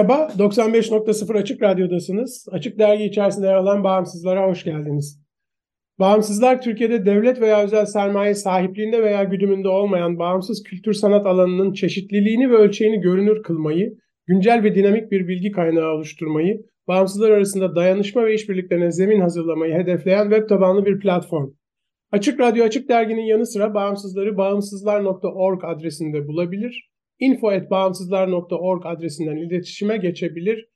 Merhaba, 95.0 Açık Radyo'dasınız. Açık Dergi içerisinde yer alan Bağımsızlara hoş geldiniz. Bağımsızlar, Türkiye'de devlet veya özel sermaye sahipliğinde veya güdümünde olmayan bağımsız kültür sanat alanının çeşitliliğini ve ölçeğini görünür kılmayı, güncel ve dinamik bir bilgi kaynağı oluşturmayı, bağımsızlar arasında dayanışma ve işbirliklerine zemin hazırlamayı hedefleyen web tabanlı bir platform. Açık Radyo Açık Dergi'nin yanı sıra bağımsızları bağımsızlar.org adresinde bulabilir info.bağımsızlar.org adresinden iletişime geçebilir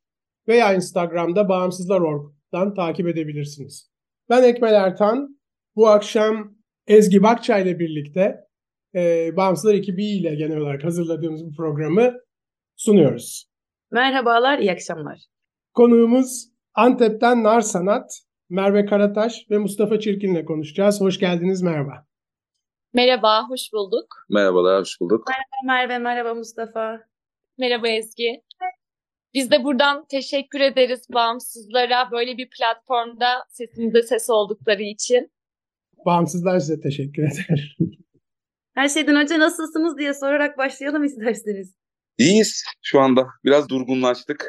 veya Instagram'da bağımsızlar.org'dan takip edebilirsiniz. Ben Ekmel Ertan. Bu akşam Ezgi Bakça ile birlikte e, Bağımsızlar ekibiyle genel olarak hazırladığımız bu programı sunuyoruz. Merhabalar, iyi akşamlar. Konuğumuz Antep'ten Nar Sanat, Merve Karataş ve Mustafa Çirkin ile konuşacağız. Hoş geldiniz, merhaba. Merhaba, hoş bulduk. Merhabalar, hoş bulduk. Merhaba Merve, merhaba Mustafa. Merhaba Ezgi. Biz de buradan teşekkür ederiz bağımsızlara böyle bir platformda sesimize ses oldukları için. Bağımsızlar size teşekkür eder. Her şeyden önce nasılsınız diye sorarak başlayalım isterseniz. İyiyiz şu anda. Biraz durgunlaştık.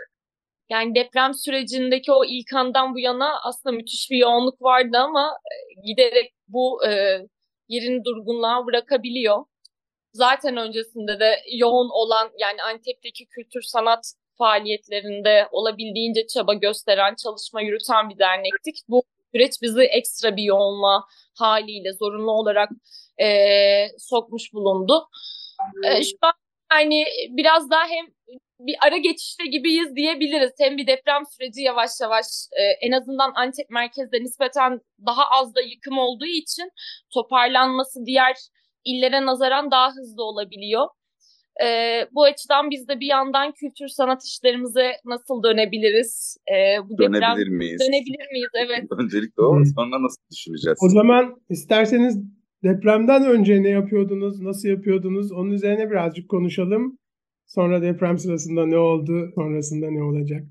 Yani deprem sürecindeki o ilk andan bu yana aslında müthiş bir yoğunluk vardı ama giderek bu e, yerini durgunluğa bırakabiliyor. Zaten öncesinde de yoğun olan yani Antep'teki kültür sanat faaliyetlerinde olabildiğince çaba gösteren, çalışma yürüten bir dernektik. Bu süreç bizi ekstra bir yoğunluğa haliyle zorunlu olarak e, sokmuş bulundu. E, şu an yani biraz daha hem bir ara geçişte gibiyiz diyebiliriz. Hem bir deprem süreci yavaş yavaş e, en azından Antep merkezde nispeten daha az da yıkım olduğu için toparlanması diğer illere nazaran daha hızlı olabiliyor. E, bu açıdan biz de bir yandan kültür sanat işlerimize nasıl dönebiliriz? E, bu Dönebilir deprem, miyiz? Dönebilir miyiz? Evet. Öncelikle o, Hı. sonra nasıl düşüneceğiz? O zaman isterseniz depremden önce ne yapıyordunuz, nasıl yapıyordunuz onun üzerine birazcık konuşalım. Sonra deprem sırasında ne oldu, sonrasında ne olacak?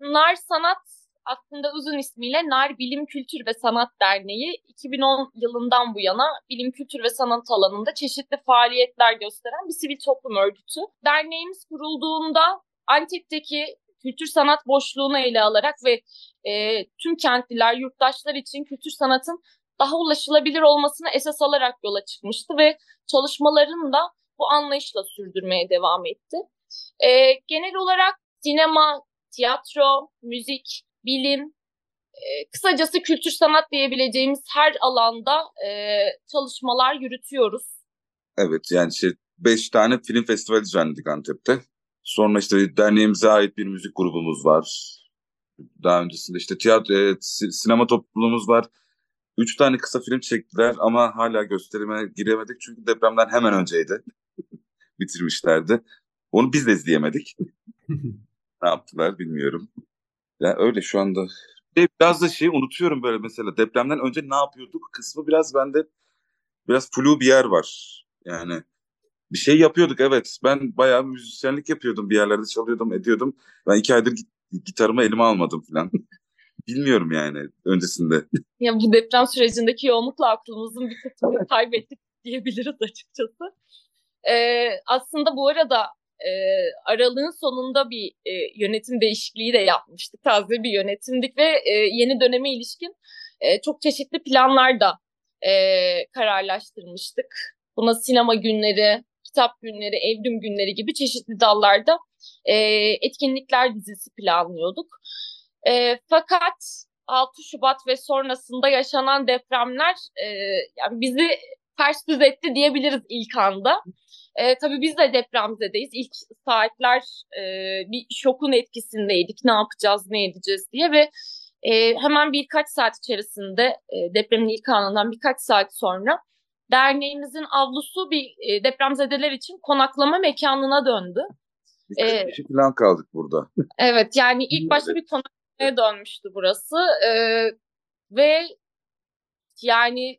Nar Sanat aslında uzun ismiyle Nar Bilim Kültür ve Sanat Derneği 2010 yılından bu yana bilim kültür ve sanat alanında çeşitli faaliyetler gösteren bir sivil toplum örgütü. Derneğimiz kurulduğunda Antep'teki kültür sanat boşluğunu ele alarak ve e, tüm kentliler, yurttaşlar için kültür sanatın daha ulaşılabilir olmasını esas alarak yola çıkmıştı ve çalışmalarını da bu anlayışla sürdürmeye devam etti. E, genel olarak sinema, tiyatro, müzik, bilim, e, kısacası kültür sanat diyebileceğimiz her alanda e, çalışmalar yürütüyoruz. Evet yani şey beş tane film festivali düzenledik Antep'te. Sonra işte derneğimize ait bir müzik grubumuz var. Daha öncesinde işte tiyatro, e, si- sinema topluluğumuz var. Üç tane kısa film çektiler ama hala gösterime giremedik çünkü depremden hemen önceydi. Bitirmişlerdi. Onu biz de izleyemedik. ne yaptılar bilmiyorum. Ya öyle şu anda. Bir- Biraz da şeyi unutuyorum böyle mesela depremden önce ne yapıyorduk kısmı biraz bende biraz flu bir yer var. Yani bir şey yapıyorduk evet. Ben bayağı müzisyenlik yapıyordum bir yerlerde çalıyordum ediyordum. Ben iki aydır git- gitarımı elime almadım falan. Bilmiyorum yani öncesinde. Ya bu deprem sürecindeki yoğunlukla aklımızın bir kısmını kaybettik diyebiliriz açıkçası. Ee, aslında bu arada e, aralığın sonunda bir e, yönetim değişikliği de yapmıştık. Taze bir yönetimdik ve e, yeni döneme ilişkin e, çok çeşitli planlar da e, kararlaştırmıştık. Buna sinema günleri, kitap günleri, evrim günleri gibi çeşitli dallarda e, etkinlikler dizisi planlıyorduk. E, fakat 6 Şubat ve sonrasında yaşanan depremler e, yani bizi ters düz etti diyebiliriz ilk anda. E, tabii biz de depremzedeyiz. İlk saatler e, bir şokun etkisindeydik. Ne yapacağız, ne edeceğiz diye ve e, hemen birkaç saat içerisinde e, depremin ilk anından birkaç saat sonra derneğimizin avlusu bir e, depremzedeler için konaklama mekanına döndü. Birkaç Ee, kişi falan kaldık burada. Evet yani ilk başta bir konaklamaya dönmüştü burası Ee, ve yani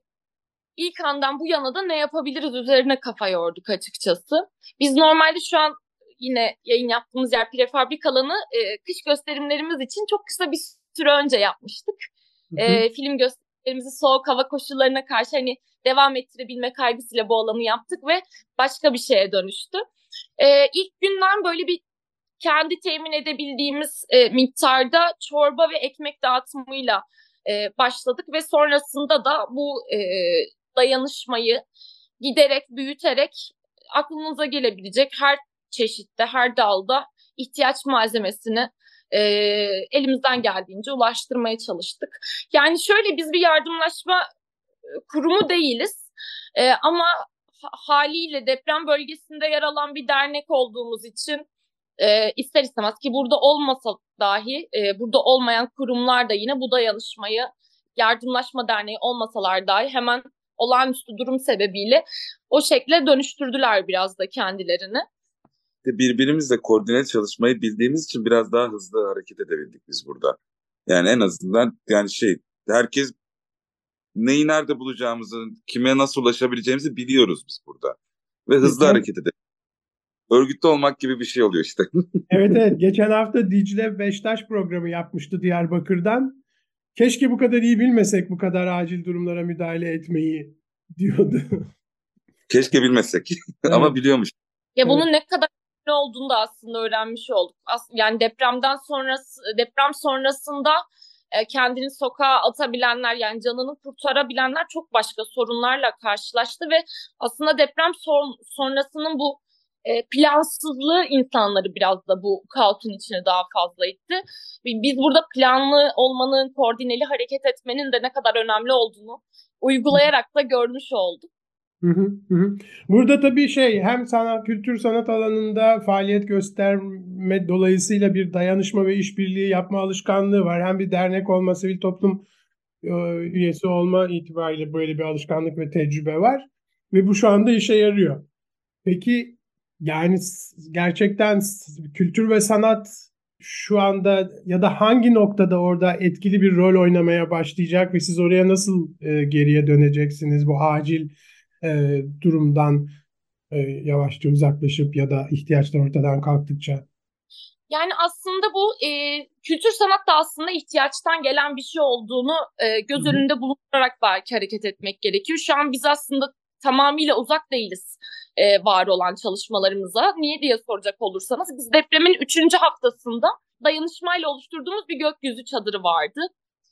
ilk andan bu yana da ne yapabiliriz üzerine kafa yorduk açıkçası. Biz normalde şu an yine yayın yaptığımız yer prefabrik alanı e, kış gösterimlerimiz için çok kısa bir süre önce yapmıştık. E, film gösterimlerimizi soğuk hava koşullarına karşı hani devam ettirebilme kaygısıyla bu alanı yaptık ve başka bir şeye dönüştü. E, ilk günden böyle bir kendi temin edebildiğimiz e, miktarda çorba ve ekmek dağıtımıyla e, başladık ve sonrasında da bu e, dayanışmayı giderek büyüterek aklınıza gelebilecek her çeşitte, her dalda ihtiyaç malzemesini e, elimizden geldiğince ulaştırmaya çalıştık. Yani şöyle biz bir yardımlaşma e, kurumu değiliz E, ama ha- haliyle deprem bölgesinde yer alan bir dernek olduğumuz için e, ister istemez ki burada olmasa dahi e, burada olmayan kurumlar da yine bu dayanışmayı yardımlaşma derneği olmasalar dahi hemen olağanüstü durum sebebiyle o şekle dönüştürdüler biraz da kendilerini. birbirimizle koordine çalışmayı bildiğimiz için biraz daha hızlı hareket edebildik biz burada. Yani en azından yani şey herkes neyi nerede bulacağımızı, kime nasıl ulaşabileceğimizi biliyoruz biz burada. Ve hızlı Peki. hareket edelim. Örgütlü olmak gibi bir şey oluyor işte. Evet evet geçen hafta Dicle Beştaş programı yapmıştı Diyarbakır'dan. Keşke bu kadar iyi bilmesek bu kadar acil durumlara müdahale etmeyi diyordu. Keşke bilmesek ama biliyormuş. Ya Evet. bunun ne kadar önemli olduğunu da aslında öğrenmiş olduk. As- yani depremden sonrası deprem sonrasında e, kendini sokağa atabilenler yani canını kurtarabilenler çok başka sorunlarla karşılaştı ve aslında deprem son- sonrasının bu e, plansızlığı insanları biraz da bu kaosun içine daha fazla itti. Bi- Biz burada planlı olmanın, koordineli hareket etmenin de ne kadar önemli olduğunu uygulayarak da görmüş olduk. Burada tabii şey hem sanat, kültür sanat alanında faaliyet gösterme dolayısıyla bir dayanışma ve işbirliği yapma alışkanlığı var. Hem bir dernek olma, sivil toplum e, üyesi olma itibariyle böyle bir alışkanlık ve tecrübe var. Ve bu şu anda işe yarıyor. Peki yani gerçekten kültür ve sanat şu anda ya da hangi noktada orada etkili bir rol oynamaya başlayacak ve siz oraya nasıl e, geriye döneceksiniz bu acil e, durumdan e, yavaşça uzaklaşıp ya da ihtiyaçlar ortadan kalktıkça. Yani aslında bu e, kültür sanat da aslında ihtiyaçtan gelen bir şey olduğunu e, göz önünde bulundurarak belki hareket etmek gerekiyor. Şu an biz aslında tamamıyla uzak değiliz e, var olan çalışmalarımıza. Niye diye soracak olursanız biz depremin üçüncü haftasında dayanışmayla oluşturduğumuz bir gökyüzü çadırı vardı.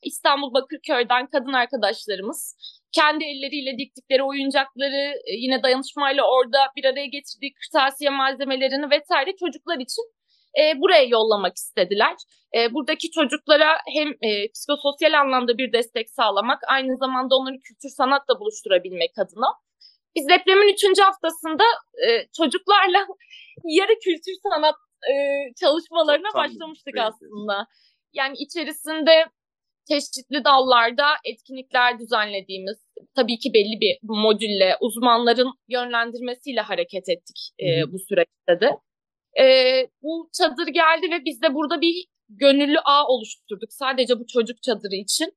İstanbul Bakırköy'den kadın arkadaşlarımız kendi elleriyle diktikleri oyuncakları e, yine dayanışmayla orada bir araya getirdiği kırtasiye malzemelerini vesaire çocuklar için e, buraya yollamak istediler. E, buradaki çocuklara hem e, psikososyal anlamda bir destek sağlamak, aynı zamanda onları kültür sanatla buluşturabilmek adına. Biz depremin üçüncü haftasında e, çocuklarla yarı kültür sanat e, çalışmalarına Çok tam başlamıştık bir şey. aslında. Yani içerisinde çeşitli dallarda etkinlikler düzenlediğimiz, tabii ki belli bir modülle, uzmanların yönlendirmesiyle hareket ettik e, bu süreçte de. E, bu çadır geldi ve biz de burada bir gönüllü ağ oluşturduk. Sadece bu çocuk çadırı için.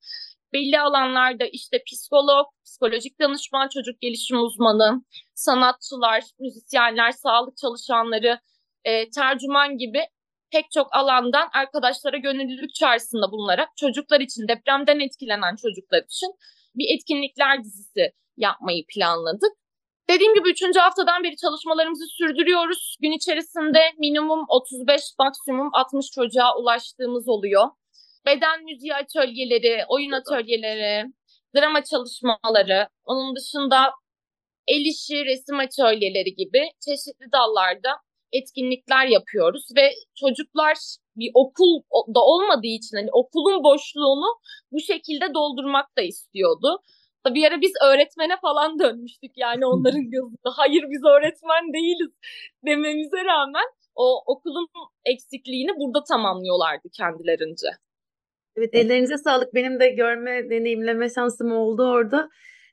Belli alanlarda işte psikolog, psikolojik danışman, çocuk gelişim uzmanı, sanatçılar, müzisyenler, sağlık çalışanları, e, tercüman gibi pek çok alandan arkadaşlara gönüllülük çağrısında bulunarak çocuklar için, depremden etkilenen çocuklar için bir etkinlikler dizisi yapmayı planladık. Dediğim gibi üçüncü haftadan beri çalışmalarımızı sürdürüyoruz. Gün içerisinde minimum 35, maksimum 60 çocuğa ulaştığımız oluyor. Beden müziği atölyeleri, oyun atölyeleri, drama çalışmaları, onun dışında el işi, resim atölyeleri gibi çeşitli dallarda etkinlikler yapıyoruz ve çocuklar bir okul da olmadığı için hani okulun boşluğunu bu şekilde doldurmak da istiyordu. Bir ara biz öğretmene falan dönmüştük yani onların gözünde. Hayır biz öğretmen değiliz dememize rağmen o okulun eksikliğini burada tamamlıyorlardı kendilerince. Evet ellerinize sağlık. Benim de görme, deneyimleme şansım oldu orada.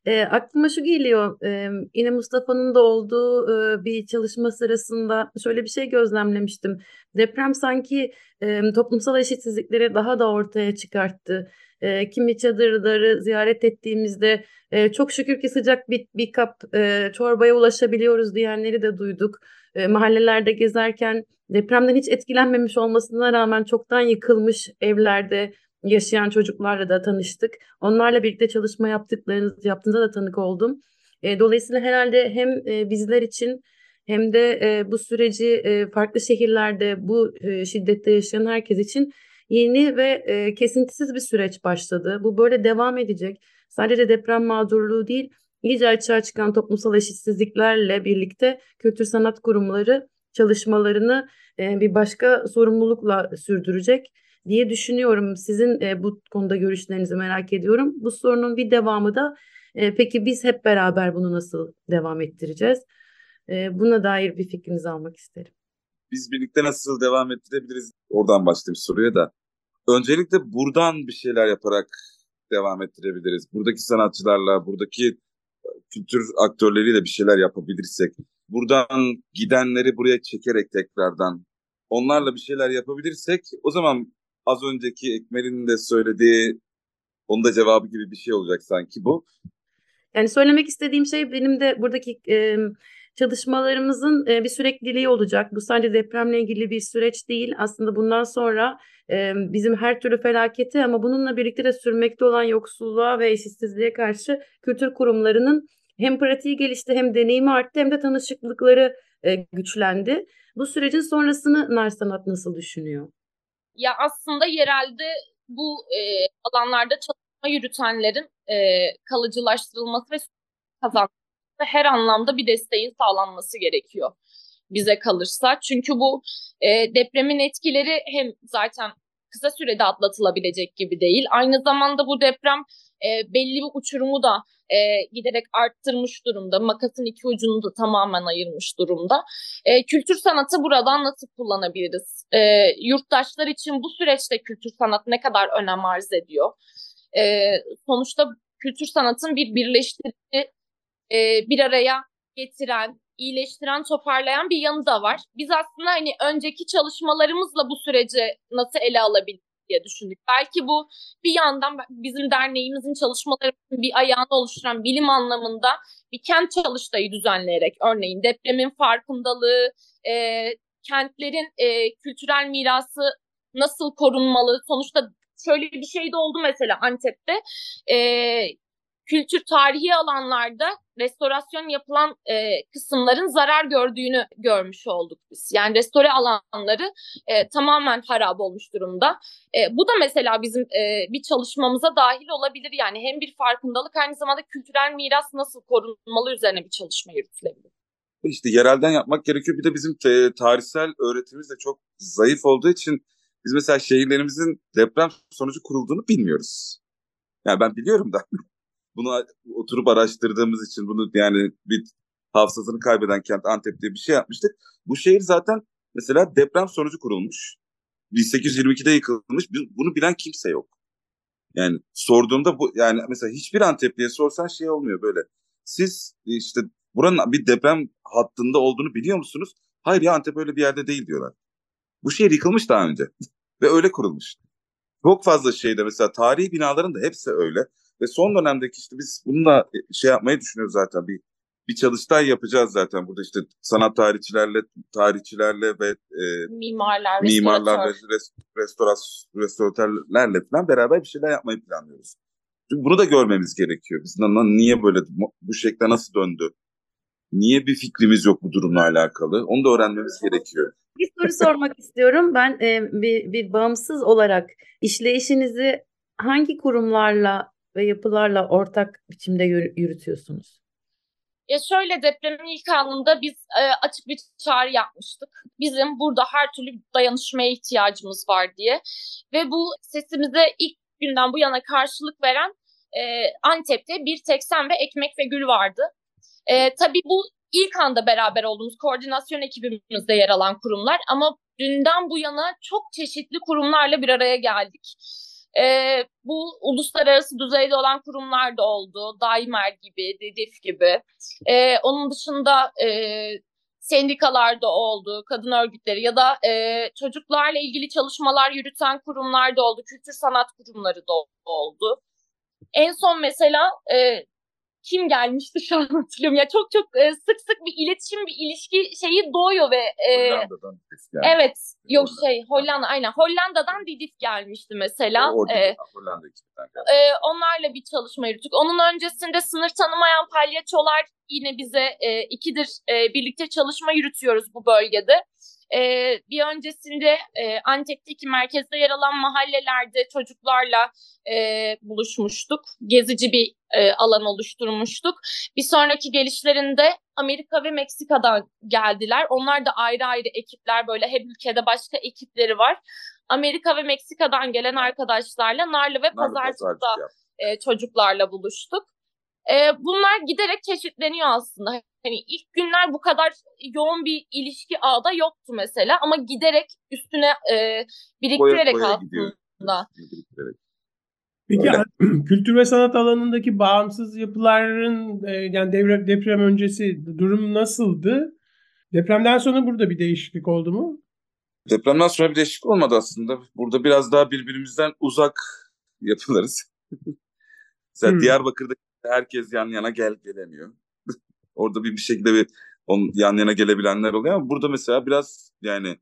E, aklıma şu geliyor. E, yine Mustafa'nın da olduğu e, bir çalışma sırasında şöyle bir şey gözlemlemiştim. Deprem sanki e, toplumsal eşitsizlikleri daha da ortaya çıkarttı. E, kimi çadırları ziyaret ettiğimizde e, çok şükür ki sıcak bir, bir kap e, çorbaya ulaşabiliyoruz diyenleri de duyduk. E, mahallelerde gezerken depremden hiç etkilenmemiş olmasına rağmen çoktan yıkılmış evlerde yaşayan çocuklarla da tanıştık. Onlarla birlikte çalışma yaptıklarınız yaptığında da tanık oldum. E, dolayısıyla herhalde hem e, bizler için hem de e, bu süreci e, farklı şehirlerde bu e, şiddette yaşayan herkes için yeni ve e, kesintisiz bir süreç başladı. Bu böyle devam edecek. Sadece deprem mağdurluğu değil, iyice açığa çıkan toplumsal eşitsizliklerle birlikte kültür sanat kurumları çalışmalarını e, bir başka sorumlulukla sürdürecek diye düşünüyorum. Sizin e, bu konuda görüşlerinizi merak ediyorum. Bu sorunun bir devamı da e, peki biz hep beraber bunu nasıl devam ettireceğiz? E, buna dair bir fikrinizi almak isterim. Biz birlikte nasıl devam ettirebiliriz? Oradan başlayayım soruya da. Öncelikle buradan bir şeyler yaparak devam ettirebiliriz. Buradaki sanatçılarla, buradaki kültür aktörleriyle bir şeyler yapabilirsek, buradan gidenleri buraya çekerek tekrardan onlarla bir şeyler yapabilirsek o zaman az önceki Ekmel'in de söylediği onun da cevabı gibi bir şey olacak sanki bu. Yani söylemek istediğim şey benim de buradaki e, çalışmalarımızın e, bir sürekliliği olacak. Bu sadece depremle ilgili bir süreç değil. Aslında bundan sonra e, bizim her türlü felaketi ama bununla birlikte de sürmekte olan yoksulluğa ve eşitsizliğe karşı kültür kurumlarının hem pratiği gelişti hem deneyimi arttı hem de tanışıklıkları e, güçlendi. Bu sürecin sonrasını Nar Sanat nasıl düşünüyor? Ya aslında yerelde bu e, alanlarda çalışma yürütenlerin e, kalıcılaştırılması ve kazanması her anlamda bir desteğin sağlanması gerekiyor bize kalırsa. Çünkü bu e, depremin etkileri hem zaten kısa sürede atlatılabilecek gibi değil. Aynı zamanda bu deprem e, belli bir uçurumu da e, giderek arttırmış durumda. Makasın iki ucunu da tamamen ayırmış durumda. E, kültür sanatı buradan nasıl kullanabiliriz? E, yurttaşlar için bu süreçte kültür sanat ne kadar önem arz ediyor? E, sonuçta kültür sanatın bir birleştirici, e, bir araya getiren, iyileştiren, toparlayan bir yanı da var. Biz aslında hani önceki çalışmalarımızla bu süreci nasıl ele alabiliriz diye düşündük. Belki bu bir yandan bizim derneğimizin çalışmalarının bir ayağını oluşturan bilim anlamında bir kent çalıştayı düzenleyerek örneğin depremin farkındalığı, e, kentlerin e, kültürel mirası nasıl korunmalı? Sonuçta şöyle bir şey de oldu mesela Antep'te. E, kültür tarihi alanlarda restorasyon yapılan e, kısımların zarar gördüğünü görmüş olduk biz. Yani restore alanları e, tamamen harap olmuş durumda. E, bu da mesela bizim e, bir çalışmamıza dahil olabilir. Yani hem bir farkındalık aynı zamanda kültürel miras nasıl korunmalı üzerine bir çalışma yürütülebilir. İşte yerelden yapmak gerekiyor. Bir de bizim te- tarihsel öğretimimiz de çok zayıf olduğu için biz mesela şehirlerimizin deprem sonucu kurulduğunu bilmiyoruz. Yani ben biliyorum da bunu oturup araştırdığımız için bunu yani bir hafızasını kaybeden kent Antep diye bir şey yapmıştık. Bu şehir zaten mesela deprem sonucu kurulmuş. 1822'de yıkılmış. Bunu bilen kimse yok. Yani sorduğumda bu yani mesela hiçbir Antepli'ye sorsan şey olmuyor böyle. Siz işte buranın bir deprem hattında olduğunu biliyor musunuz? Hayır ya Antep öyle bir yerde değil diyorlar. Bu şehir yıkılmış daha önce ve öyle kurulmuş. Çok fazla şeyde mesela tarihi binaların da hepsi öyle. Ve son dönemdeki işte biz bununla e, şey yapmayı düşünüyoruz zaten bir bir çalıştay yapacağız zaten burada işte sanat tarihçilerle tarihçilerle ve e, mimarlar, mimarlar ve restoras, restoratörlerle falan beraber bir şeyler yapmayı planlıyoruz. Çünkü bunu da görmemiz gerekiyor. Biz niye böyle bu şekilde nasıl döndü? Niye bir fikrimiz yok bu durumla alakalı? Onu da öğrenmemiz gerekiyor. Bir soru sormak istiyorum. Ben e, bir, bir bağımsız olarak işleyişinizi hangi kurumlarla ve yapılarla ortak biçimde yürütüyorsunuz? Ya şöyle depremin ilk anında biz e, açık bir çağrı yapmıştık. Bizim burada her türlü dayanışmaya ihtiyacımız var diye. Ve bu sesimize ilk günden bu yana karşılık veren e, Antep'te bir teksen ve ekmek ve gül vardı. E, tabii bu ilk anda beraber olduğumuz koordinasyon ekibimizde yer alan kurumlar ama dünden bu yana çok çeşitli kurumlarla bir araya geldik. E, bu uluslararası düzeyde olan kurumlar da oldu. Daimer gibi, DEDIF gibi. E, onun dışında e, sendikalarda oldu, kadın örgütleri ya da e, çocuklarla ilgili çalışmalar yürüten kurumlar da oldu, kültür sanat kurumları da oldu. En son mesela e, kim gelmişti şu an hatırlıyorum. Ya çok çok e, sık sık bir iletişim, bir ilişki şeyi doğuyor ve e, Hollanda'dan yani. evet yok Hollanda. şey Hollanda aynen Hollanda'dan Didif gelmişti mesela. Orada E, Hollanda ekibinden geldi. e, onlarla bir çalışma yürüttük. Onun öncesinde sınır tanımayan palyaçolar yine bize e, ikidir e, birlikte çalışma yürütüyoruz bu bölgede. E, bir öncesinde e, Antep'teki merkezde yer alan mahallelerde çocuklarla e, buluşmuştuk. Gezici bir e, alan oluşturmuştuk. Bir sonraki gelişlerinde Amerika ve Meksika'dan geldiler. Onlar da ayrı ayrı ekipler böyle her ülkede başka ekipleri var. Amerika ve Meksika'dan gelen arkadaşlarla Narlı ve Pazarcık'ta e, çocuklarla buluştuk. E, bunlar giderek çeşitleniyor aslında. Hani ilk günler bu kadar yoğun bir ilişki ağda yoktu mesela ama giderek üstüne e, biriktirerek Koya koya gidiyor. aslında. Biriktirerek. Peki Öyle. kültür ve sanat alanındaki bağımsız yapıların e, yani devre- deprem öncesi durum nasıldı? Depremden sonra burada bir değişiklik oldu mu? Depremden sonra bir değişiklik olmadı aslında. Burada biraz daha birbirimizden uzak yapılarız. Mesela Hmm. Diyarbakır'da herkes yan yana gel gelemiyor. Orada bir, bir şekilde bir on, yan yana gelebilenler oluyor ama burada mesela biraz yani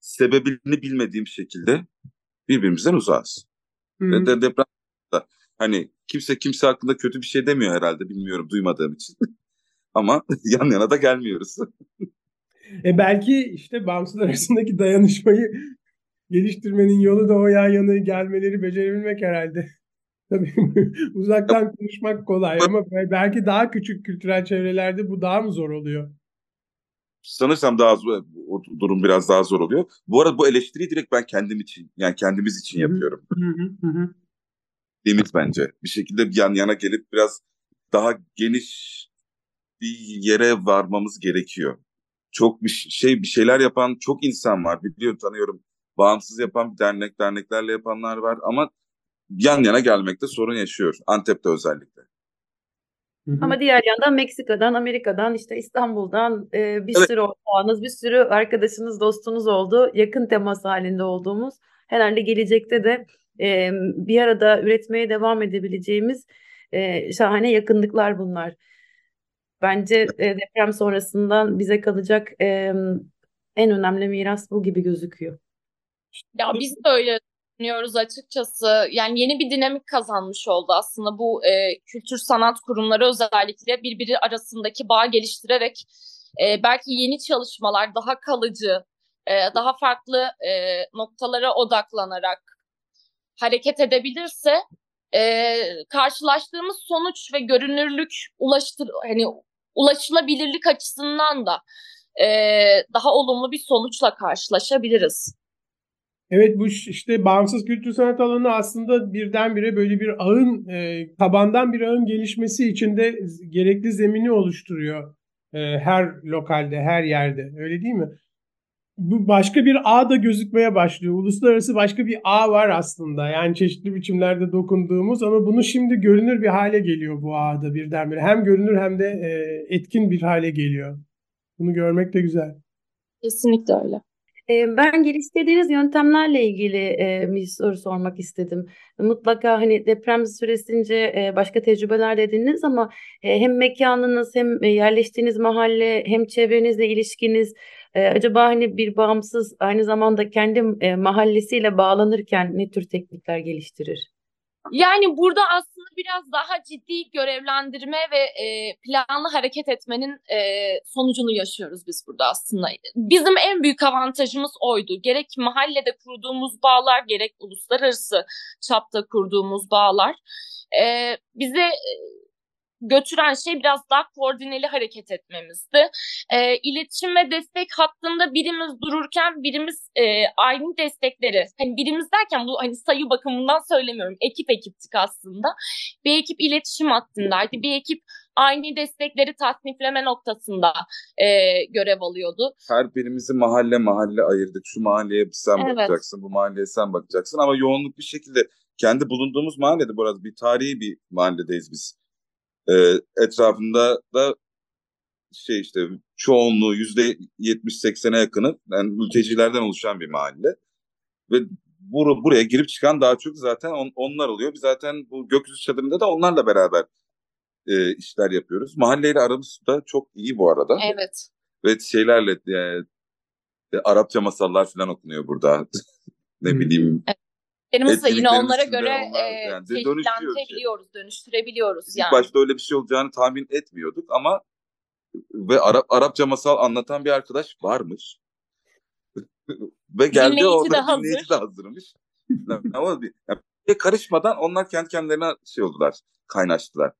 sebebini bilmediğim şekilde birbirimizden uzağız. Hı. Ve de deprem da hani kimse kimse hakkında kötü bir şey demiyor herhalde bilmiyorum duymadığım için. ama yan yana da gelmiyoruz. E belki işte bağımsızlar arasındaki dayanışmayı geliştirmenin yolu da o yan yana gelmeleri becerebilmek herhalde. Tabii uzaktan konuşmak kolay ama belki daha küçük kültürel çevrelerde bu daha mı zor oluyor? Sanırsam daha zor, o durum biraz daha zor oluyor. Bu arada bu eleştiriyi direkt ben kendim için yani kendimiz için yapıyorum. Hı hı, hı hı. Limit bence. Bir şekilde yan yana gelip biraz daha geniş bir yere varmamız gerekiyor. Çok bir şey bir şeyler yapan çok insan var. Biliyorum tanıyorum. Bağımsız yapan bir dernek derneklerle yapanlar var ama yan yana gelmekte sorun yaşıyor. Antep'te özellikle. Ama diğer yandan Meksika'dan, Amerika'dan, işte İstanbul'dan e, bir Evet. sürü ortağınız, bir sürü arkadaşınız, dostunuz oldu. Yakın temas halinde olduğumuz, herhalde gelecekte de e, bir arada üretmeye devam edebileceğimiz e, şahane yakınlıklar bunlar. Bence e, deprem sonrasından bize kalacak e, en önemli miras bu gibi gözüküyor. Ya biz de öyle düşünüyoruz açıkçası. Yani yeni bir dinamik kazanmış oldu aslında bu e, kültür sanat kurumları özellikle birbiri arasındaki bağ geliştirerek e, belki yeni çalışmalar daha kalıcı, e, daha farklı e, noktalara odaklanarak hareket edebilirse e, karşılaştığımız sonuç ve görünürlük ulaştır hani ulaşılabilirlik açısından da e, daha olumlu bir sonuçla karşılaşabiliriz. Evet bu işte bağımsız kültür sanat alanı aslında birdenbire böyle bir ağın e, tabandan bir ağın gelişmesi için de gerekli zemini oluşturuyor e, her lokalde, her yerde. Öyle değil mi? Bu başka bir ağ da gözükmeye başlıyor. Uluslararası başka bir ağ var aslında. Yani çeşitli biçimlerde dokunduğumuz ama bunu şimdi görünür bir hale geliyor bu ağda birdenbire. Hem görünür hem de e, etkin bir hale geliyor. Bunu görmek de güzel. Kesinlikle öyle. E, Ben geliştirdiğiniz yöntemlerle ilgili e, bir soru sormak istedim. Mutlaka hani deprem süresince e, başka tecrübeler de edindiniz ama hem mekanınız hem yerleştiğiniz mahalle hem çevrenizle ilişkiniz e, acaba hani bir bağımsız aynı zamanda kendi e, mahallesiyle bağlanırken ne tür teknikler geliştirir? Yani burada aslında biraz daha ciddi görevlendirme ve e, planlı hareket etmenin e, sonucunu yaşıyoruz biz burada aslında. Bizim en büyük avantajımız oydu. Gerek mahallede kurduğumuz bağlar, gerek uluslararası çapta kurduğumuz bağlar. E, bize e, götüren şey biraz daha koordineli hareket etmemizdi. E, iletişim ve destek hattında birimiz dururken birimiz e, aynı destekleri, hani birimiz derken bu hani sayı bakımından söylemiyorum, ekip ekiptik aslında. Bir ekip iletişim hattındaydı, bir ekip aynı destekleri tasnifleme noktasında e, görev alıyordu. Her birimizi mahalle mahalle ayırdık. Şu mahalleye sen Evet. bakacaksın, bu mahalleye sen bakacaksın ama yoğunluk bir şekilde kendi bulunduğumuz mahallede burası bir tarihi bir mahalledeyiz biz. E, etrafında da şey işte çoğunluğu yüzde yetmiş seksene yakını yani mültecilerden oluşan bir mahalle. Ve bur buraya girip çıkan daha çok zaten on onlar oluyor. Biz zaten bu gökyüzü çadırında da onlarla beraber e, işler yapıyoruz. Mahalleyle aramız da çok iyi bu arada. Evet. Ve şeylerle e, e, Arapça masallar falan okunuyor burada. ne Hmm. bileyim. Yerimizi de yine onlara göre onlar yani çeşitlendirebiliyoruz, dönüştürebiliyoruz İlk yani. başta öyle bir şey olacağını tahmin etmiyorduk ama ve Arap Arapça masal anlatan bir arkadaş varmış. ve geldi Dinleyici orada de hazır. dinleyici de hazırmış. ama bir, yani bir karışmadan onlar kendi kendilerine şey oldular, kaynaştılar.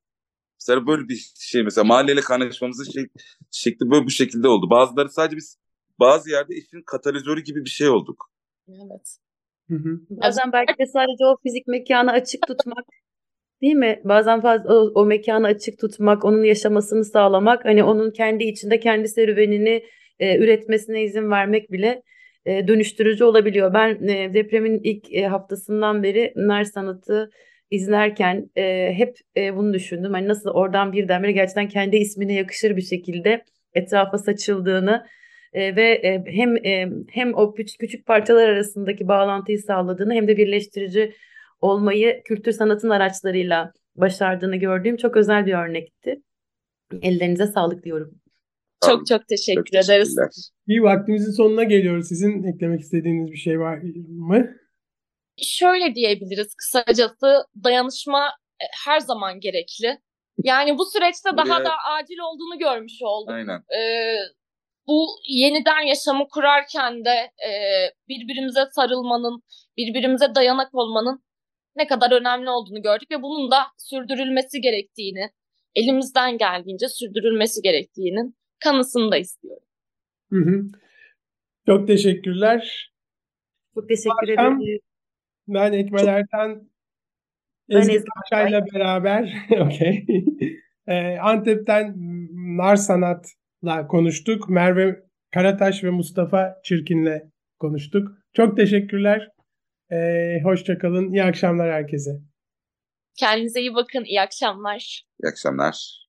Mesela böyle bir şey mesela mahalleyle kaynaşmamızın şey, şekli böyle bu şekilde oldu. Bazıları sadece biz bazı yerde işin katalizörü gibi bir şey olduk. Evet. Hı hı. Bazen belki de sadece o fizik mekanı açık tutmak değil mi? Bazen fazla o, o mekanı açık tutmak, onun yaşamasını sağlamak, hani onun kendi içinde kendi serüvenini e, üretmesine izin vermek bile e, dönüştürücü olabiliyor. Ben e, depremin ilk e, haftasından beri nar sanatı izlerken e, hep e, bunu düşündüm. Hani nasıl oradan birdenbire gerçekten kendi ismine yakışır bir şekilde etrafa saçıldığını e, ve e, hem e, hem o küçük, küçük parçalar arasındaki bağlantıyı sağladığını hem de birleştirici olmayı kültür sanatın araçlarıyla başardığını gördüğüm çok özel bir örnekti. Ellerinize sağlık diyorum. Çok çok teşekkür Çok ederiz. teşekkürler. İyi vaktimizin sonuna geliyoruz. Sizin eklemek istediğiniz bir şey var mı? Şöyle diyebiliriz kısacası dayanışma e, her zaman gerekli. Yani bu süreçte daha da acil olduğunu görmüş olduk. Aynen. Ee, bu yeniden yaşamı kurarken de e, birbirimize sarılmanın, birbirimize dayanak olmanın ne kadar önemli olduğunu gördük ve bunun da sürdürülmesi gerektiğini, elimizden geldiğince sürdürülmesi gerektiğinin kanısını da istiyorum. Hı hı. Çok teşekkürler. Çok teşekkür ederim. Ben Ekmel Ertan Ben Ezgi Paşa'yla beraber okey. Ee, Antep'ten nar sanatla konuştuk. Merve Karataş ve Mustafa Çirkin'le konuştuk. Çok teşekkürler. Ee, hoşça kalın. İyi akşamlar herkese. Kendinize iyi bakın, iyi akşamlar. İyi akşamlar.